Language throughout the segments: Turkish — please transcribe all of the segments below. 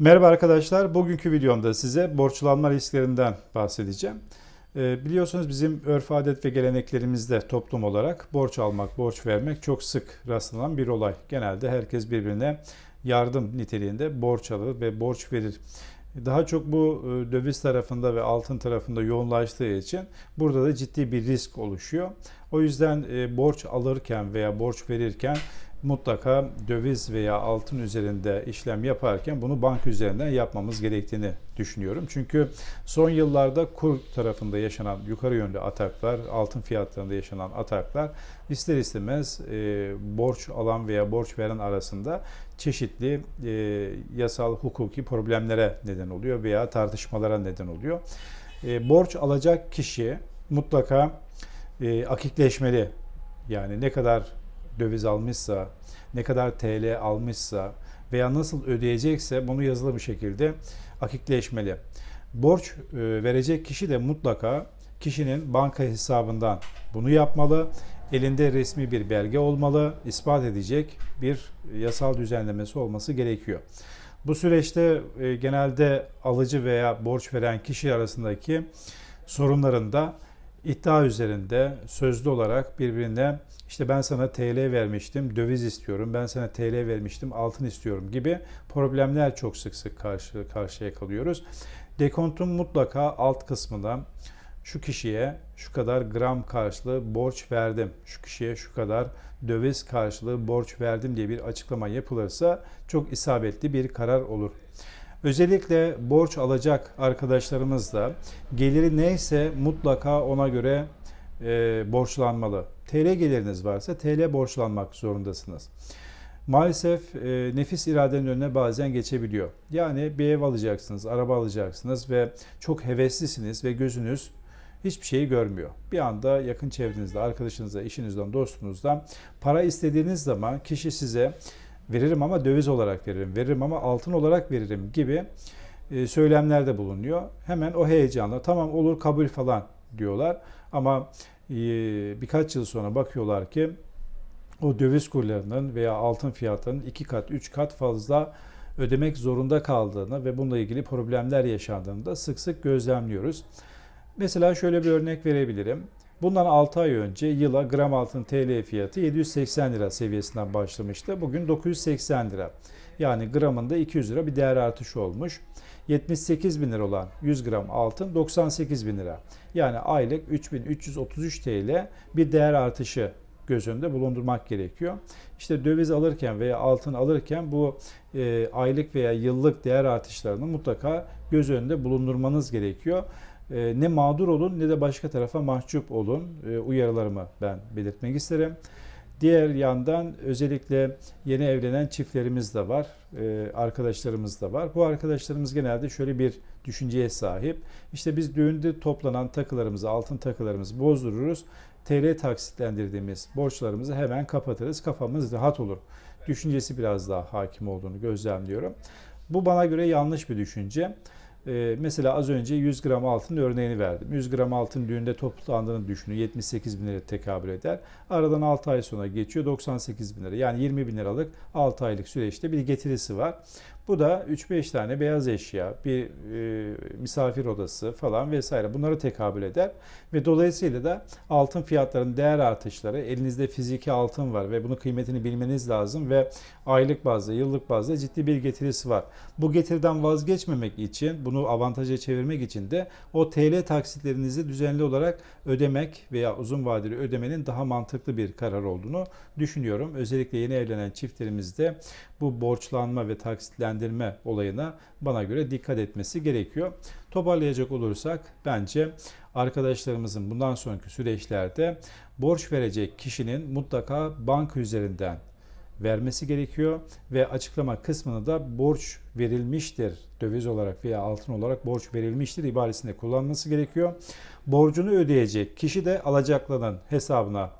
Merhaba arkadaşlar. Bugünkü videomda size borçlanma risklerinden bahsedeceğim. Ee, biliyorsunuz bizim örf adet ve geleneklerimizde toplum olarak borç almak, borç vermek çok sık rastlanan bir olay. Genelde herkes birbirine yardım niteliğinde borç alır ve borç verir. Daha çok bu e, döviz tarafında ve altın tarafında yoğunlaştığı için burada da ciddi bir risk oluşuyor. O yüzden e, borç alırken veya borç verirken mutlaka döviz veya altın üzerinde işlem yaparken bunu bank üzerinden yapmamız gerektiğini düşünüyorum. Çünkü son yıllarda kur tarafında yaşanan yukarı yönlü ataklar, altın fiyatlarında yaşanan ataklar ister istemez e, borç alan veya borç veren arasında çeşitli e, yasal hukuki problemlere neden oluyor veya tartışmalara neden oluyor. E, borç alacak kişi mutlaka e, akikleşmeli. Yani ne kadar döviz almışsa, ne kadar TL almışsa veya nasıl ödeyecekse bunu yazılı bir şekilde akikleşmeli. Borç e, verecek kişi de mutlaka kişinin banka hesabından bunu yapmalı. Elinde resmi bir belge olmalı, ispat edecek bir yasal düzenlemesi olması gerekiyor. Bu süreçte e, genelde alıcı veya borç veren kişi arasındaki sorunların da iddia üzerinde sözlü olarak birbirine işte ben sana TL vermiştim, döviz istiyorum, ben sana TL vermiştim, altın istiyorum gibi problemler çok sık sık karşı karşıya kalıyoruz. Dekontun mutlaka alt kısmında şu kişiye şu kadar gram karşılığı borç verdim, şu kişiye şu kadar döviz karşılığı borç verdim diye bir açıklama yapılırsa çok isabetli bir karar olur. Özellikle borç alacak arkadaşlarımız da geliri neyse mutlaka ona göre e, borçlanmalı. TL geliriniz varsa TL borçlanmak zorundasınız. Maalesef e, nefis iradenin önüne bazen geçebiliyor. Yani bir ev alacaksınız, araba alacaksınız ve çok heveslisiniz ve gözünüz hiçbir şeyi görmüyor. Bir anda yakın çevrenizde, arkadaşınızda, işinizden, dostunuzdan para istediğiniz zaman kişi size veririm ama döviz olarak veririm, veririm ama altın olarak veririm gibi e, söylemlerde bulunuyor. Hemen o heyecanla tamam olur kabul falan diyorlar ama e, birkaç yıl sonra bakıyorlar ki o döviz kurlarının veya altın fiyatlarının iki kat, üç kat fazla ödemek zorunda kaldığını ve bununla ilgili problemler yaşandığını da sık sık gözlemliyoruz. Mesela şöyle bir örnek verebilirim. Bundan 6 ay önce yıla gram altın TL fiyatı 780 lira seviyesinden başlamıştı. Bugün 980 lira. Yani gramında 200 lira bir değer artışı olmuş. 78 bin lira olan 100 gram altın 98 bin lira. Yani aylık 3333 TL bir değer artışı göz önünde bulundurmak gerekiyor. İşte döviz alırken veya altın alırken bu e, aylık veya yıllık değer artışlarını mutlaka göz önünde bulundurmanız gerekiyor. E, ne mağdur olun ne de başka tarafa mahcup olun e, uyarılarımı ben belirtmek isterim. Diğer yandan özellikle yeni evlenen çiftlerimiz de var, e, arkadaşlarımız da var. Bu arkadaşlarımız genelde şöyle bir düşünceye sahip. İşte biz düğünde toplanan takılarımızı, altın takılarımızı bozdururuz. TL taksitlendirdiğimiz borçlarımızı hemen kapatırız. Kafamız rahat olur. Düşüncesi biraz daha hakim olduğunu gözlemliyorum. Bu bana göre yanlış bir düşünce. Ee, mesela az önce 100 gram altın örneğini verdim. 100 gram altın düğünde toplandığını düşünün. 78 bin lira tekabül eder. Aradan 6 ay sonra geçiyor 98 bin lira. Yani 20 bin liralık 6 aylık süreçte bir getirisi var. Bu da 3-5 tane beyaz eşya, bir e, misafir odası falan vesaire bunları tekabül eder. Ve dolayısıyla da altın fiyatlarının değer artışları, elinizde fiziki altın var ve bunun kıymetini bilmeniz lazım ve aylık bazda, yıllık bazda ciddi bir getirisi var. Bu getiriden vazgeçmemek için, bunu avantaja çevirmek için de o TL taksitlerinizi düzenli olarak ödemek veya uzun vadeli ödemenin daha mantıklı bir karar olduğunu düşünüyorum. Özellikle yeni evlenen çiftlerimizde bu borçlanma ve taksitlendirme olayına bana göre dikkat etmesi gerekiyor. Toparlayacak olursak bence arkadaşlarımızın bundan sonraki süreçlerde borç verecek kişinin mutlaka banka üzerinden vermesi gerekiyor ve açıklama kısmını da borç verilmiştir döviz olarak veya altın olarak borç verilmiştir ibaresinde kullanması gerekiyor. Borcunu ödeyecek kişi de alacaklarının hesabına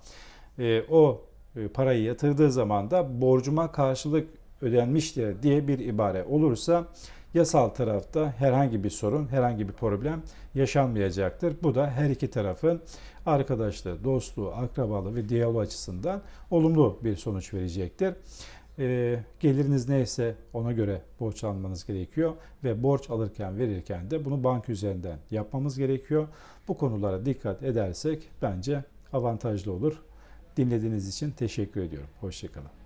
e, o e, parayı yatırdığı zaman da borcuma karşılık ödenmiştir diye bir ibare olursa yasal tarafta herhangi bir sorun, herhangi bir problem yaşanmayacaktır. Bu da her iki tarafın arkadaşlığı, dostluğu, akrabalığı ve diyaloğu açısından olumlu bir sonuç verecektir. E, geliriniz neyse ona göre borç almanız gerekiyor ve borç alırken verirken de bunu banka üzerinden yapmamız gerekiyor. Bu konulara dikkat edersek bence avantajlı olur. Dinlediğiniz için teşekkür ediyorum. Hoşçakalın.